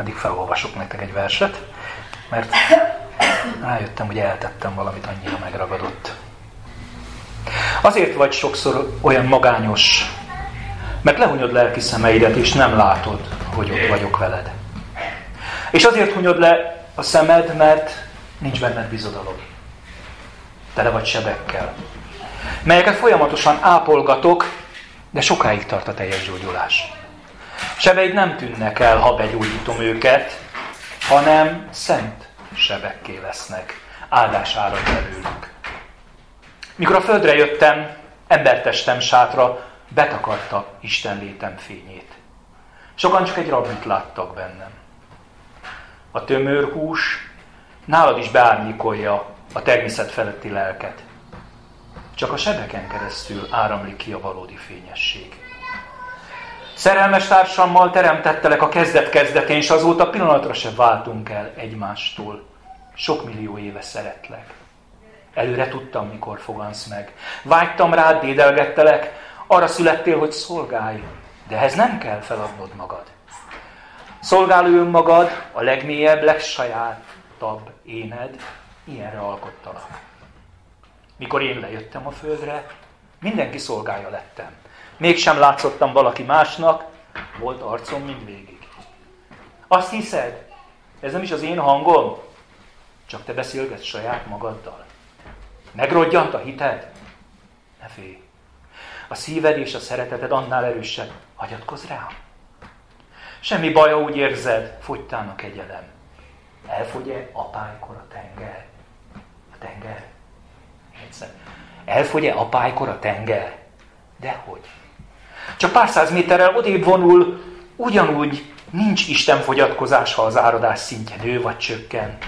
meddig felolvasok nektek egy verset, mert rájöttem, hogy eltettem valamit, annyira megragadott. Azért vagy sokszor olyan magányos, mert lehunyod lelki szemeidet, és nem látod, hogy ott vagyok veled. És azért hunyod le a szemed, mert nincs benned bizodalom. Tele vagy sebekkel, melyeket folyamatosan ápolgatok, de sokáig tart a teljes gyógyulás. Sebeid nem tűnnek el, ha begyógyítom őket, hanem szent sebekké lesznek, áldás árad belőlük. Mikor a földre jöttem, embertestem sátra, betakarta Isten létem fényét. Sokan csak egy rabit láttak bennem. A tömör hús nálad is beárnyékolja a természet feletti lelket. Csak a sebeken keresztül áramlik ki a valódi fényesség. Szerelmes társammal teremtettelek a kezdet-kezdetén, és azóta pillanatra se váltunk el egymástól. Sok millió éve szeretlek. Előre tudtam, mikor fogansz meg. Vágytam rád, dédelgettelek, arra születtél, hogy szolgálj, de ehhez nem kell feladnod magad. Szolgáló önmagad, a legmélyebb, legsajátabb éned, ilyenre alkottalak. Mikor én lejöttem a földre, mindenki szolgája lettem. Mégsem látszottam valaki másnak, volt arcom mind végig. Azt hiszed, ez nem is az én hangom? Csak te beszélgetsz saját magaddal. Megrodjant a hited? Ne félj. A szíved és a szereteted annál erősebb. Hagyatkozz rá. Semmi baj, úgy érzed, fogytán a kegyelem. Elfogy-e apálykor a tenger? A tenger? Egyszer. Elfogy-e apálykor a tenger? Dehogy. Csak pár száz méterrel odébb vonul, ugyanúgy nincs Isten fogyatkozás, ha az áradás szintje nő vagy csökken.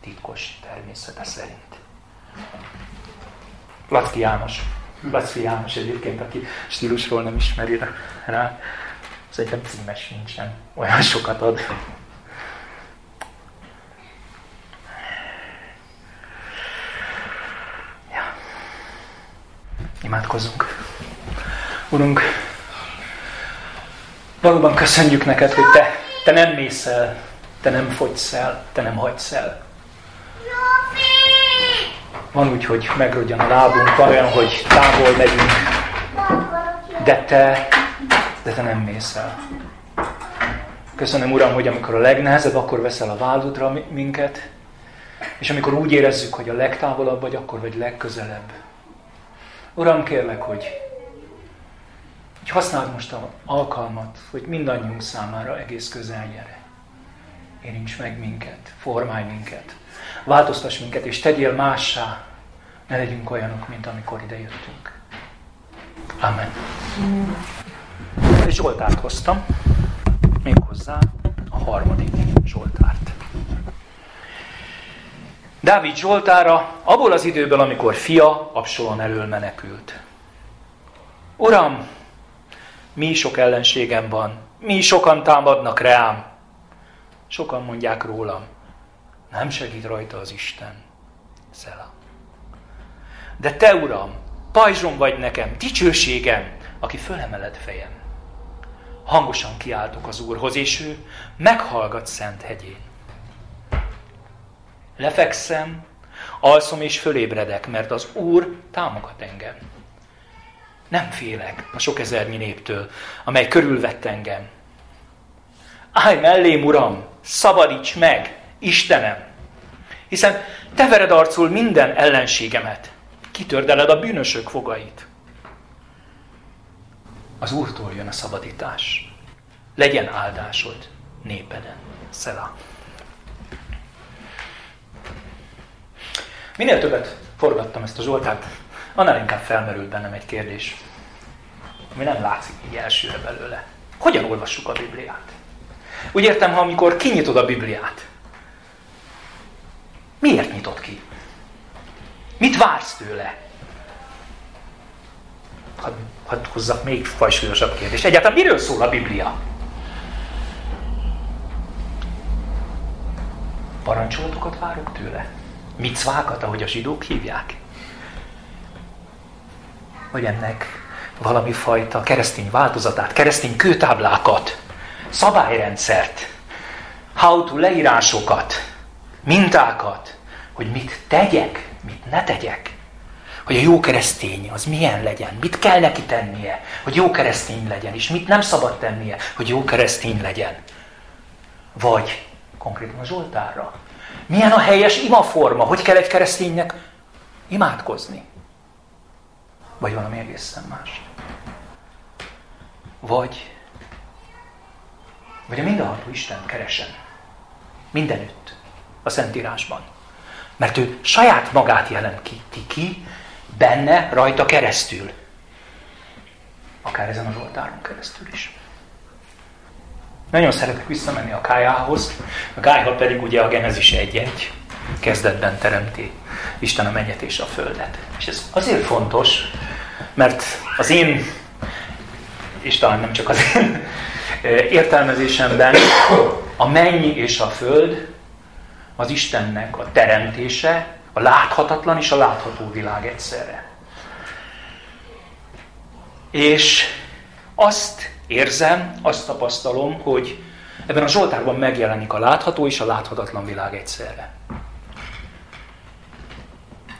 Titkos természete szerint. Lacki János. Lacki János egyébként, aki stílusról nem ismeri rá. Szerintem címes nincsen. Olyan sokat ad. Ja. Imádkozzunk. Urunk, valóban köszönjük neked, hogy te, te nem mész el, te nem fogysz el, te nem hagysz el. Van úgy, hogy megrodjan a lábunk, van olyan, hogy távol megyünk, de te, de te nem mész el. Köszönöm, Uram, hogy amikor a legnehezebb, akkor veszel a válludra minket, és amikor úgy érezzük, hogy a legtávolabb vagy, akkor vagy legközelebb. Uram, kérlek, hogy használd most az alkalmat, hogy mindannyiunk számára egész közel gyere. Érints meg minket, formálj minket, változtass minket, és tegyél mássá. Ne legyünk olyanok, mint amikor ide jöttünk. Amen. Zsoltárt hoztam, méghozzá a harmadik Zsoltárt. Dávid Zsoltára abból az időből, amikor fia Absalom elől menekült. Uram, mi sok ellenségem van, mi sokan támadnak rám, sokan mondják rólam, nem segít rajta az Isten. Szela. De te, Uram, pajzsom vagy nekem, dicsőségem, aki fölemeled fejem. Hangosan kiáltok az Úrhoz, és ő meghallgat szent hegyén. Lefekszem, alszom és fölébredek, mert az Úr támogat engem. Nem félek a sok ezernyi néptől, amely körülvett engem. Állj mellém, Uram, szabadíts meg, Istenem! Hiszen te vered arcul minden ellenségemet, kitördeled a bűnösök fogait. Az Úrtól jön a szabadítás. Legyen áldásod népeden. Szela. Minél többet forgattam ezt a Zsoltát, annál inkább felmerült bennem egy kérdés, ami nem látszik így elsőre belőle. Hogyan olvassuk a Bibliát? Úgy értem, ha amikor kinyitod a Bibliát, miért nyitott ki? Mit vársz tőle? Hadd, hadd hozzak még fajsúlyosabb kérdést. Egyáltalán miről szól a Biblia? Parancsolatokat várok tőle? Micvákat, ahogy a zsidók hívják? Vagy ennek valami fajta keresztény változatát, keresztény kőtáblákat, szabályrendszert, how to leírásokat, mintákat, hogy mit tegyek, mit ne tegyek. Hogy a jó keresztény az milyen legyen, mit kell neki tennie, hogy jó keresztény legyen, és mit nem szabad tennie, hogy jó keresztény legyen. Vagy konkrétan a Zsoltárra. Milyen a helyes imaforma, hogy kell egy kereszténynek imádkozni. Vagy valami egészen más. Vagy, vagy a mindenható Isten keresem. Mindenütt. A Szentírásban. Mert ő saját magát jelentíti ki, benne, rajta keresztül. Akár ezen a Zsoltáron keresztül is. Nagyon szeretek visszamenni a kájához. A kájha pedig ugye a Genezis egy-egy kezdetben teremti Isten a mennyet és a földet. És ez azért fontos, mert az én, és talán nem csak az én értelmezésemben, a menny és a föld az Istennek a teremtése, a láthatatlan és a látható világ egyszerre. És azt érzem, azt tapasztalom, hogy ebben a Zsoltárban megjelenik a látható és a láthatatlan világ egyszerre.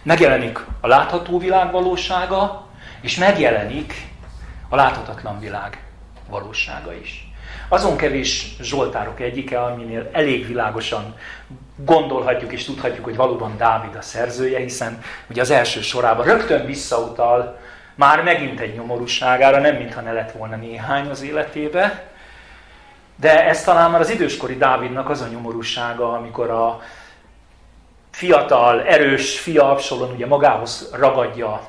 Megjelenik a látható világ valósága, és megjelenik a láthatatlan világ valósága is. Azon kevés Zsoltárok egyike, aminél elég világosan gondolhatjuk és tudhatjuk, hogy valóban Dávid a szerzője, hiszen ugye az első sorában rögtön visszautal már megint egy nyomorúságára, nem mintha ne lett volna néhány az életébe, de ez talán már az időskori Dávidnak az a nyomorúsága, amikor a fiatal, erős fia Absalon ugye magához ragadja a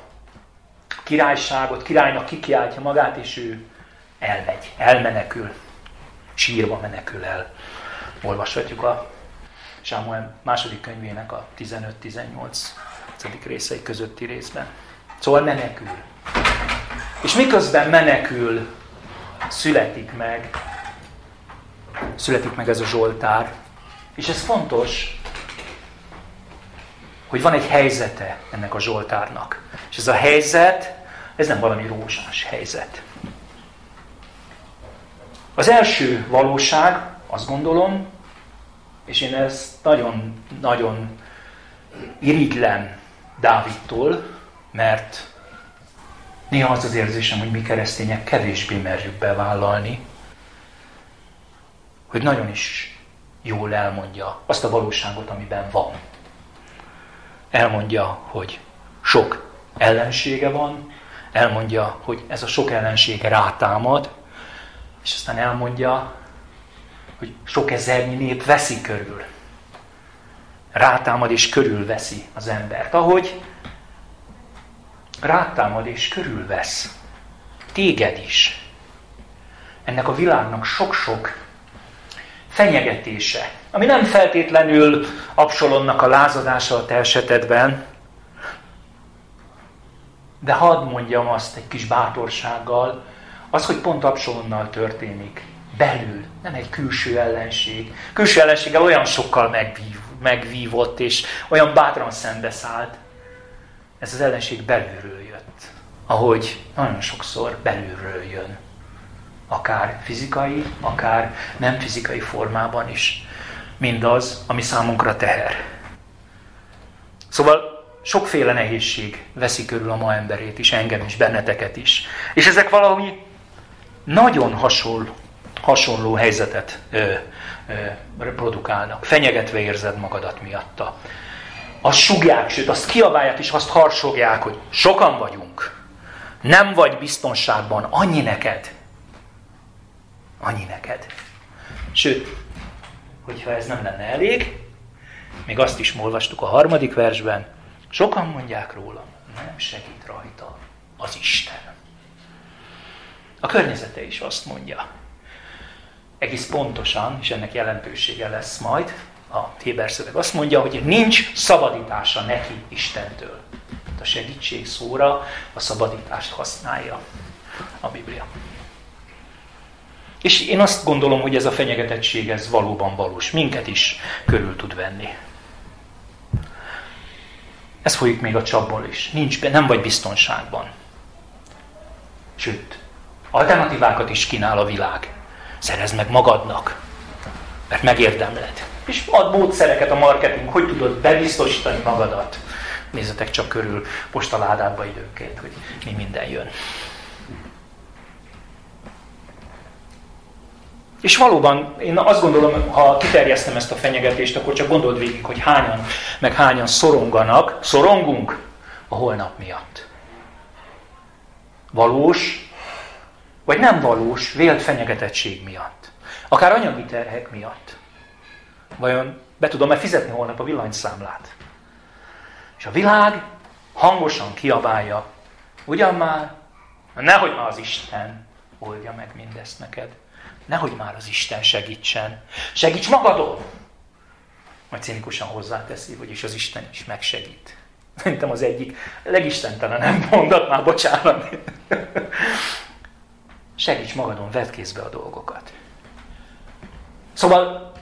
királyságot, királynak kikiáltja magát, és ő elmegy, elmenekül, sírva menekül el. Olvashatjuk a Sámuel második könyvének a 15-18 részei közötti részben. Szóval menekül. És miközben menekül, születik meg, születik meg ez a Zsoltár. És ez fontos, hogy van egy helyzete ennek a Zsoltárnak. És ez a helyzet, ez nem valami rózsás helyzet. Az első valóság, azt gondolom, és én ezt nagyon-nagyon irigylem Dávidtól, mert néha az az érzésem, hogy mi keresztények kevésbé merjük bevállalni, hogy nagyon is jól elmondja azt a valóságot, amiben van. Elmondja, hogy sok ellensége van, elmondja, hogy ez a sok ellensége rátámad, és aztán elmondja, hogy sok ezernyi nép veszi körül. Rátámad és körülveszi az embert. Ahogy rátámad és körülvesz. Téged is. Ennek a világnak sok-sok fenyegetése, ami nem feltétlenül Absalonnak a lázadása a te esetedben, de hadd mondjam azt egy kis bátorsággal, az, hogy pont Absalonnal történik, belül, nem egy külső ellenség. Külső ellenséggel olyan sokkal megvív, megvívott, és olyan bátran szembeszállt. Ez az ellenség belülről jött. Ahogy nagyon sokszor belülről jön. Akár fizikai, akár nem fizikai formában is. Mindaz, ami számunkra teher. Szóval sokféle nehézség veszi körül a ma emberét is, engem is, benneteket is. És ezek valami nagyon hasonló, hasonló helyzetet ö, ö, produkálnak. Fenyegetve érzed magadat miatta. Azt sugják, sőt azt kiabálják és azt harsogják, hogy sokan vagyunk. Nem vagy biztonságban, annyi neked. Annyi neked. Sőt, hogyha ez nem lenne elég, még azt is olvastuk a harmadik versben, sokan mondják róla, nem segít rajta az Isten. A környezete is azt mondja. Egész pontosan, és ennek jelentősége lesz majd, a Héber szöveg azt mondja, hogy nincs szabadítása neki Istentől. A segítség szóra a szabadítást használja a Biblia. És én azt gondolom, hogy ez a fenyegetettség ez valóban valós. Minket is körül tud venni. Ez folyik még a csapból is. Nincs, nem vagy biztonságban. Sőt, Alternatívákat is kínál a világ. Szerezd meg magadnak. Mert megérdemled. És ad módszereket a marketing, hogy tudod bebiztosítani magadat. Nézzetek csak körül postaládádba időnként, hogy mi minden jön. És valóban én azt gondolom, ha kiterjesztem ezt a fenyegetést, akkor csak gondold végig, hogy hányan, meg hányan szoronganak, szorongunk a holnap miatt. Valós, vagy nem valós, vélt fenyegetettség miatt. Akár anyagi terhek miatt. Vajon be tudom-e fizetni holnap a villanyszámlát? És a világ hangosan kiabálja, ugyan már, nehogy már az Isten oldja meg mindezt neked. Nehogy már az Isten segítsen. Segíts magadon! Majd cinikusan hozzáteszi, hogy is az Isten is megsegít. Szerintem az egyik legistentelen mondat, már bocsánat. Segíts magadon, vedd kézbe a dolgokat. Szóval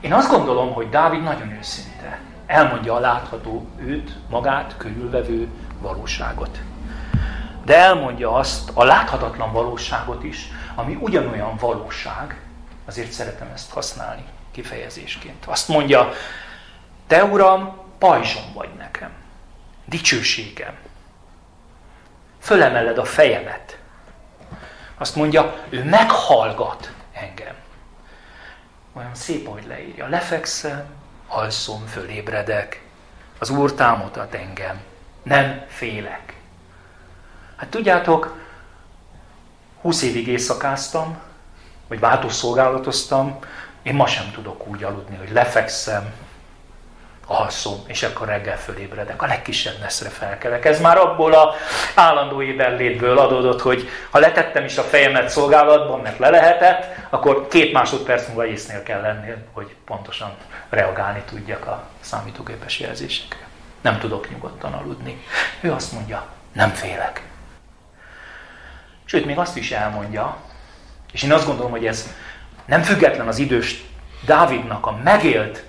én azt gondolom, hogy Dávid nagyon őszinte. Elmondja a látható őt, magát körülvevő valóságot. De elmondja azt, a láthatatlan valóságot is, ami ugyanolyan valóság, azért szeretem ezt használni kifejezésként. Azt mondja, te uram, pajzsom vagy nekem, dicsőségem. Fölemeled a fejemet. Azt mondja, ő meghallgat engem. Olyan szép, hogy leírja. Lefekszem, alszom, fölébredek. Az Úr támogat engem. Nem félek. Hát tudjátok, 20 évig éjszakáztam, vagy váltószolgálatoztam, én ma sem tudok úgy aludni, hogy lefekszem, alszom, és akkor reggel fölébredek. A legkisebb neszre felkelek. Ez már abból a állandó éberlétből adódott, hogy ha letettem is a fejemet szolgálatban, mert le lehetett, akkor két másodperc múlva észnél kell lenni, hogy pontosan reagálni tudjak a számítógépes jelzésekre. Nem tudok nyugodtan aludni. Ő azt mondja, nem félek. Sőt, még azt is elmondja, és én azt gondolom, hogy ez nem független az idős Dávidnak a megélt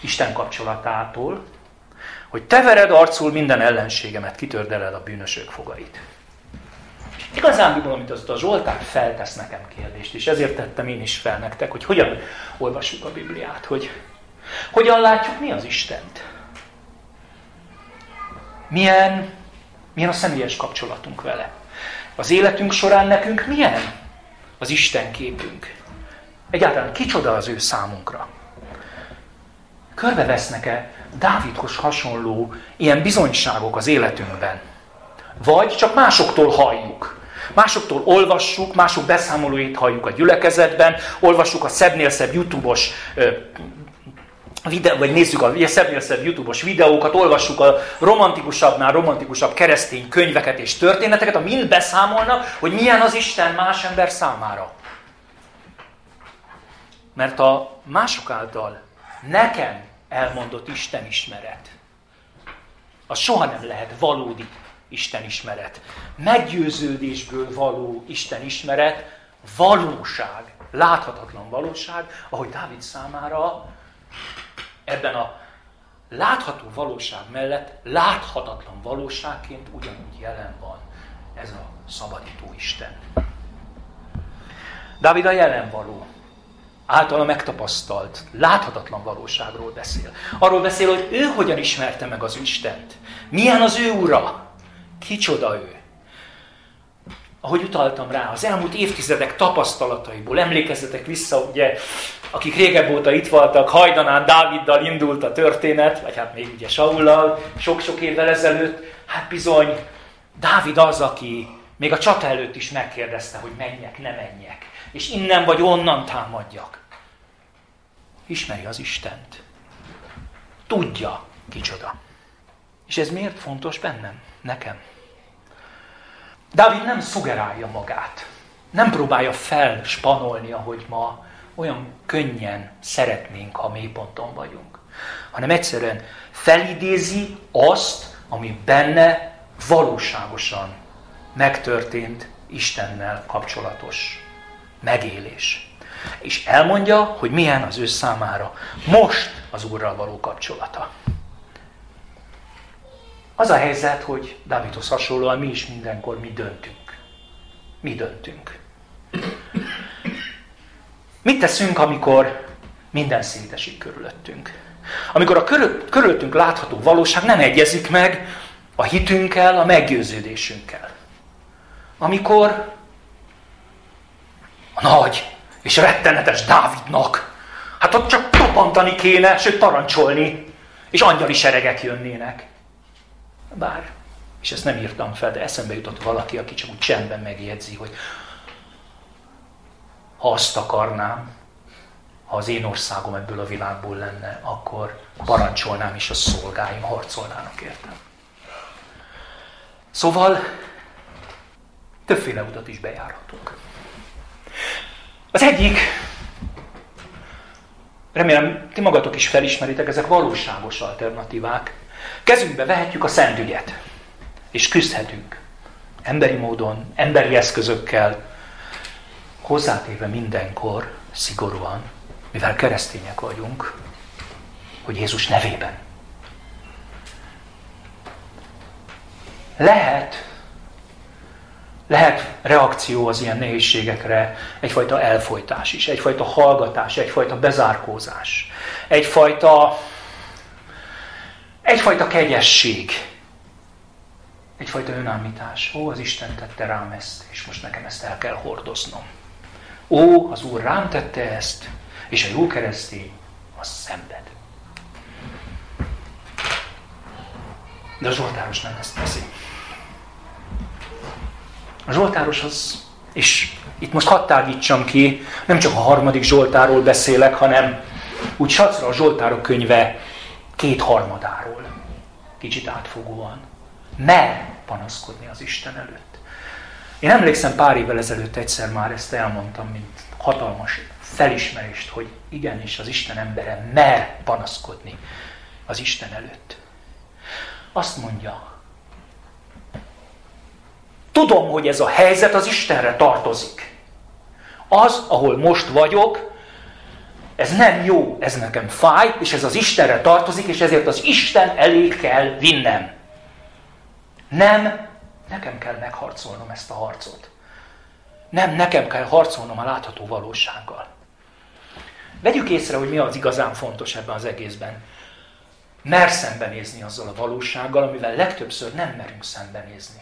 Isten kapcsolatától, hogy te vered arcul minden ellenségemet, kitördeled a bűnösök fogait. Igazán gondolom, amit azt a Zsoltár feltesz nekem kérdést, és ezért tettem én is fel nektek, hogy hogyan olvassuk a Bibliát, hogy hogyan látjuk mi az Istent. Milyen, milyen a személyes kapcsolatunk vele. Az életünk során nekünk milyen az Isten képünk? Egyáltalán kicsoda az ő számunkra? Körbevesznek-e Dávidhoz hasonló ilyen bizonyságok az életünkben? Vagy csak másoktól halljuk? Másoktól olvassuk, mások beszámolóit halljuk a gyülekezetben, olvassuk a szebbnél szebb YouTube-os videó, vagy nézzük a szebbnél szebb YouTube-os videókat, olvassuk a romantikusabbnál romantikusabb keresztény könyveket és történeteket, a mind beszámolnak, hogy milyen az Isten más ember számára. Mert a mások által nekem elmondott Isten ismeret, az soha nem lehet valódi Isten ismeret. Meggyőződésből való Isten ismeret, valóság, láthatatlan valóság, ahogy Dávid számára ebben a látható valóság mellett láthatatlan valóságként ugyanúgy jelen van ez a szabadító Isten. Dávid a jelen való, általa megtapasztalt, láthatatlan valóságról beszél. Arról beszél, hogy ő hogyan ismerte meg az Istent. Milyen az ő ura? Kicsoda ő? Ahogy utaltam rá, az elmúlt évtizedek tapasztalataiból, emlékezzetek vissza, ugye, akik régebb óta itt voltak, hajdanán Dáviddal indult a történet, vagy hát még ugye Saullal, sok-sok évvel ezelőtt, hát bizony, Dávid az, aki még a csata előtt is megkérdezte, hogy menjek, ne menjek és innen vagy onnan támadjak. Ismeri az Istent. Tudja, kicsoda. És ez miért fontos bennem, nekem? Dávid nem szugerálja magát. Nem próbálja felspanolni, ahogy ma olyan könnyen szeretnénk, ha mélyponton vagyunk. Hanem egyszerűen felidézi azt, ami benne valóságosan megtörtént Istennel kapcsolatos megélés. És elmondja, hogy milyen az ő számára most az Úrral való kapcsolata. Az a helyzet, hogy Dávidhoz hasonlóan mi is mindenkor mi döntünk. Mi döntünk. Mit teszünk, amikor minden szétesik körülöttünk? Amikor a körülöttünk látható valóság nem egyezik meg a hitünkkel, a meggyőződésünkkel. Amikor a nagy és rettenetes Dávidnak, hát ott csak topantani kéne, sőt parancsolni, és angyali seregek jönnének. Bár, és ezt nem írtam fel, de eszembe jutott valaki, aki csak úgy csendben megjegyzi, hogy ha azt akarnám, ha az én országom ebből a világból lenne, akkor parancsolnám, és a szolgáim harcolnának értem. Szóval többféle utat is bejárhatunk. Az egyik, remélem ti magatok is felismeritek, ezek valóságos alternatívák. Kezünkbe vehetjük a szentügyet, és küzdhetünk. Emberi módon, emberi eszközökkel, hozzátéve mindenkor, szigorúan, mivel keresztények vagyunk, hogy Jézus nevében. Lehet, lehet reakció az ilyen nehézségekre, egyfajta elfolytás is, egyfajta hallgatás, egyfajta bezárkózás, egyfajta, egyfajta kegyesség, egyfajta önállítás. Ó, az Isten tette rám ezt, és most nekem ezt el kell hordoznom. Ó, az Úr rám tette ezt, és a jó keresztény az szenved. De a Zsoltáros nem ezt teszi. A Zsoltáros az, és itt most hadd tágítsam ki, nem csak a harmadik Zsoltáról beszélek, hanem úgy sacra a Zsoltárok könyve kétharmadáról. Kicsit átfogóan. Mer panaszkodni az Isten előtt. Én emlékszem pár évvel ezelőtt egyszer már ezt elmondtam, mint hatalmas felismerést, hogy igenis az Isten embere mer panaszkodni az Isten előtt. Azt mondja, tudom, hogy ez a helyzet az Istenre tartozik. Az, ahol most vagyok, ez nem jó, ez nekem fáj, és ez az Istenre tartozik, és ezért az Isten elé kell vinnem. Nem, nekem kell megharcolnom ezt a harcot. Nem, nekem kell harcolnom a látható valósággal. Vegyük észre, hogy mi az igazán fontos ebben az egészben. Mer szembenézni azzal a valósággal, amivel legtöbbször nem merünk szembenézni.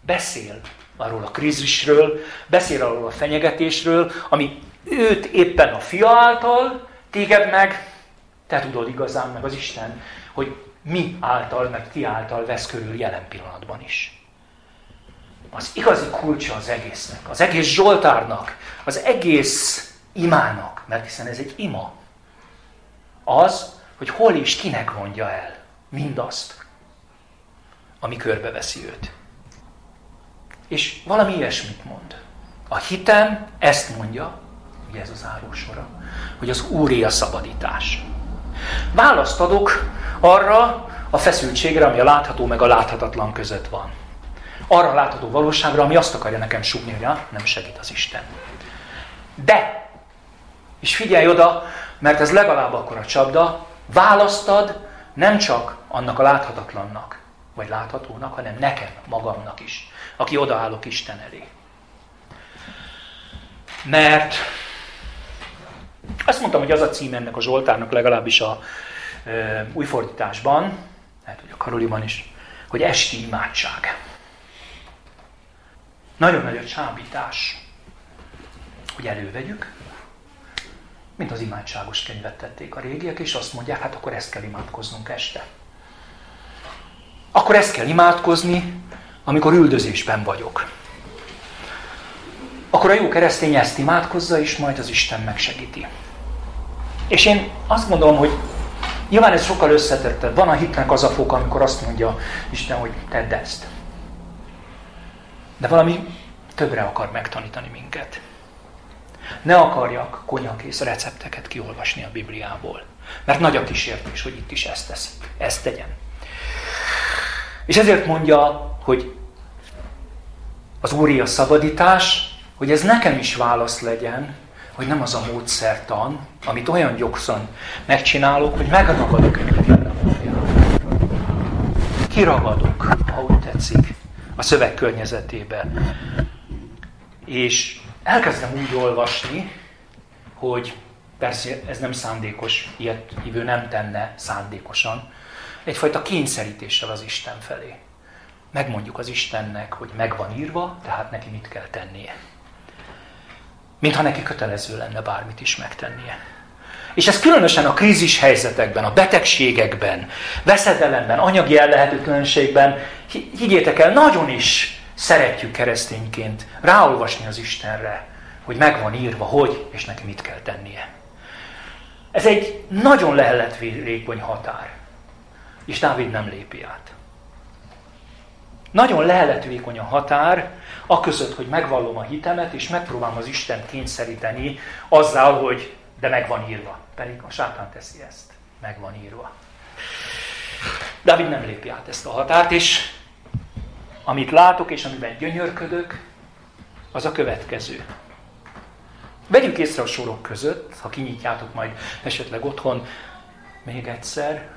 Beszél arról a krízisről, beszél arról a fenyegetésről, ami őt éppen a fia által, téged meg, te tudod igazán, meg az Isten, hogy mi által, meg ti által vesz körül jelen pillanatban is. Az igazi kulcsa az egésznek, az egész Zsoltárnak, az egész imának, mert hiszen ez egy ima, az, hogy hol és kinek mondja el mindazt, ami körbeveszi őt. És valami ilyesmit mond. A hitem ezt mondja, ugye ez az árósora, hogy az Úré a szabadítás. Választ adok arra a feszültségre, ami a látható meg a láthatatlan között van. Arra a látható valóságra, ami azt akarja nekem súgni, hogy ah, nem segít az Isten. De és figyelj oda, mert ez legalább akkor a csapda, választad nem csak annak a láthatatlannak, vagy láthatónak, hanem nekem, magamnak is, aki odaállok Isten elé. Mert azt mondtam, hogy az a cím ennek a Zsoltárnak legalábbis a e, új fordításban, lehet, hogy a Karoliban is, hogy esti imádság. Nagyon nagy a csábítás, hogy elővegyük, mint az imádságos könyvet tették a régiek, és azt mondják, hát akkor ezt kell imádkoznunk este. Akkor ezt kell imádkozni, amikor üldözésben vagyok. Akkor a jó keresztény ezt imádkozza, és majd az Isten megsegíti. És én azt mondom, hogy nyilván ez sokkal összetettebb. Van a hitnek az a foka, amikor azt mondja Isten, hogy tedd ezt. De valami többre akar megtanítani minket. Ne akarjak konyakész recepteket kiolvasni a Bibliából. Mert nagy a kísértés, hogy itt is ezt tesz. Ezt tegyen. És ezért mondja, hogy az Úri a szabadítás, hogy ez nekem is válasz legyen, hogy nem az a módszertan, amit olyan gyorsan megcsinálok, hogy megragadok Kiragadok, ha úgy tetszik, a szöveg környezetébe. És elkezdem úgy olvasni, hogy persze ez nem szándékos, ilyet hívő nem tenne szándékosan, egyfajta kényszerítéssel az Isten felé. Megmondjuk az Istennek, hogy meg van írva, tehát neki mit kell tennie. Mintha neki kötelező lenne bármit is megtennie. És ez különösen a krízis helyzetekben, a betegségekben, veszedelemben, anyagi ellehetetlenségben, higgyétek el, nagyon is szeretjük keresztényként ráolvasni az Istenre, hogy meg van írva, hogy, és neki mit kell tennie. Ez egy nagyon leheletvékony határ. És Dávid nem lépi át. Nagyon leheletvékony a határ, a között, hogy megvallom a hitemet, és megpróbálom az Isten kényszeríteni azzal, hogy de meg van írva. Pedig a sátán teszi ezt. Meg van írva. Dávid nem lépi át ezt a határt, és amit látok, és amiben gyönyörködök, az a következő. Vegyük észre a sorok között, ha kinyitjátok majd esetleg otthon még egyszer,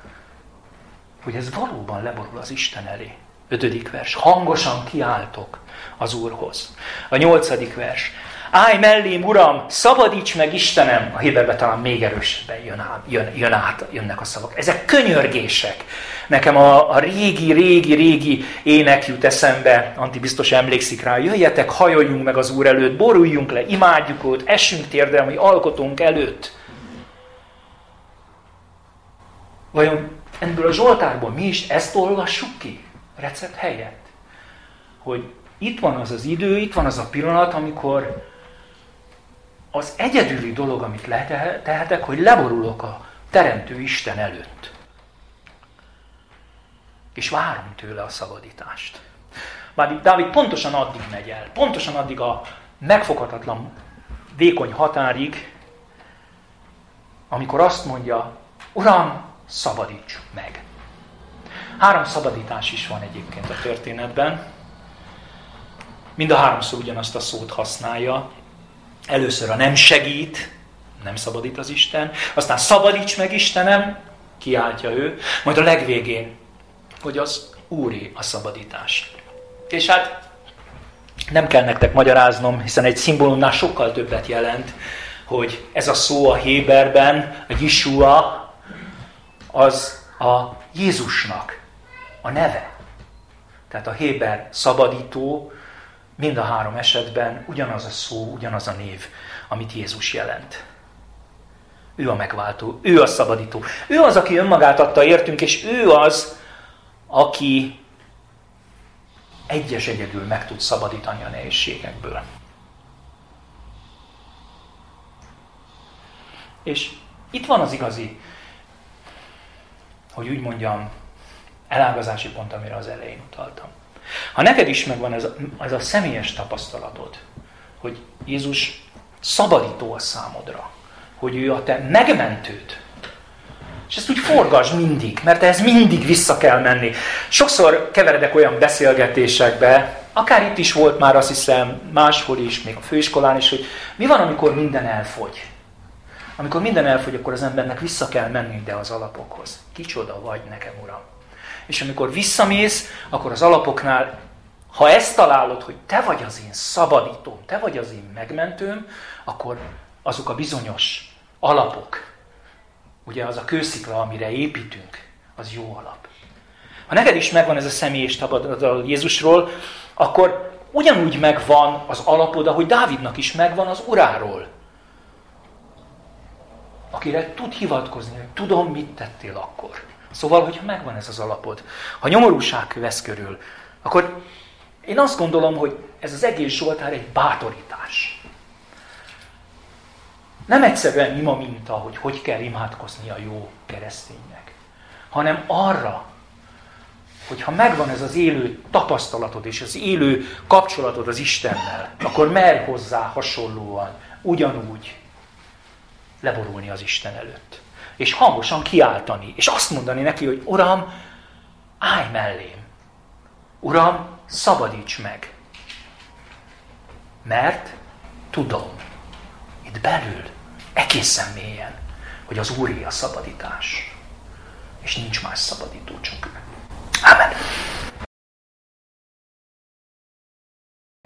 hogy ez valóban leborul az Isten elé. Ötödik vers. Hangosan kiáltok az Úrhoz. A nyolcadik vers. Állj mellém, Uram, szabadíts meg Istenem! A Héberben talán még erősebben jön, át, jön, jön át, jönnek a szavak. Ezek könyörgések. Nekem a, a régi, régi, régi ének jut eszembe, Anti biztos emlékszik rá, jöjjetek, hajoljunk meg az Úr előtt, boruljunk le, imádjuk őt, essünk térdelmi alkotunk előtt. Vajon ebből a Zsoltárból mi is ezt olvassuk ki? Recept helyett. Hogy itt van az az idő, itt van az a pillanat, amikor az egyedüli dolog, amit letehetek, hogy leborulok a Teremtő Isten előtt. És várom tőle a szabadítást. Bár Dávid pontosan addig megy el, pontosan addig a megfoghatatlan vékony határig, amikor azt mondja, Uram, szabadíts meg. Három szabadítás is van egyébként a történetben. Mind a háromszor ugyanazt a szót használja, Először a nem segít, nem szabadít az Isten, aztán szabadíts meg Istenem, kiáltja ő, majd a legvégén, hogy az Úri a szabadítás. És hát nem kell nektek magyaráznom, hiszen egy szimbólumnál sokkal többet jelent, hogy ez a szó a Héberben, a Yeshua, az a Jézusnak a neve. Tehát a Héber szabadító, Mind a három esetben ugyanaz a szó, ugyanaz a név, amit Jézus jelent. Ő a megváltó, ő a szabadító. Ő az, aki önmagát adta értünk, és ő az, aki egyes egyedül meg tud szabadítani a nehézségekből. És itt van az igazi, hogy úgy mondjam, elágazási pont, amire az elején utaltam. Ha neked is megvan ez a, ez a személyes tapasztalatod, hogy Jézus szabadító a számodra, hogy ő a te megmentőd, és ezt úgy forgasd mindig, mert ez mindig vissza kell menni. Sokszor keveredek olyan beszélgetésekbe, akár itt is volt már azt hiszem, máshol is, még a főiskolán is, hogy mi van, amikor minden elfogy. Amikor minden elfogy, akkor az embernek vissza kell menni ide az alapokhoz. Kicsoda vagy nekem, Uram és amikor visszamész, akkor az alapoknál, ha ezt találod, hogy te vagy az én szabadítóm, te vagy az én megmentőm, akkor azok a bizonyos alapok, ugye az a kőszikla, amire építünk, az jó alap. Ha neked is megvan ez a személyes tapasztalat Jézusról, akkor ugyanúgy megvan az alapod, ahogy Dávidnak is megvan az uráról. Akire tud hivatkozni, hogy tudom, mit tettél akkor. Szóval, hogyha megvan ez az alapod, ha nyomorúság vesz körül, akkor én azt gondolom, hogy ez az egész Zsoltár egy bátorítás. Nem egyszerűen ima minta, hogy hogy kell imádkozni a jó kereszténynek, hanem arra, hogy ha megvan ez az élő tapasztalatod és az élő kapcsolatod az Istennel, akkor merj hozzá hasonlóan, ugyanúgy leborulni az Isten előtt és hangosan kiáltani, és azt mondani neki, hogy Uram, állj mellém. Uram, szabadíts meg. Mert tudom, itt belül, egészen mélyen, hogy az Úré a szabadítás. És nincs más szabadító, csak ő. Amen.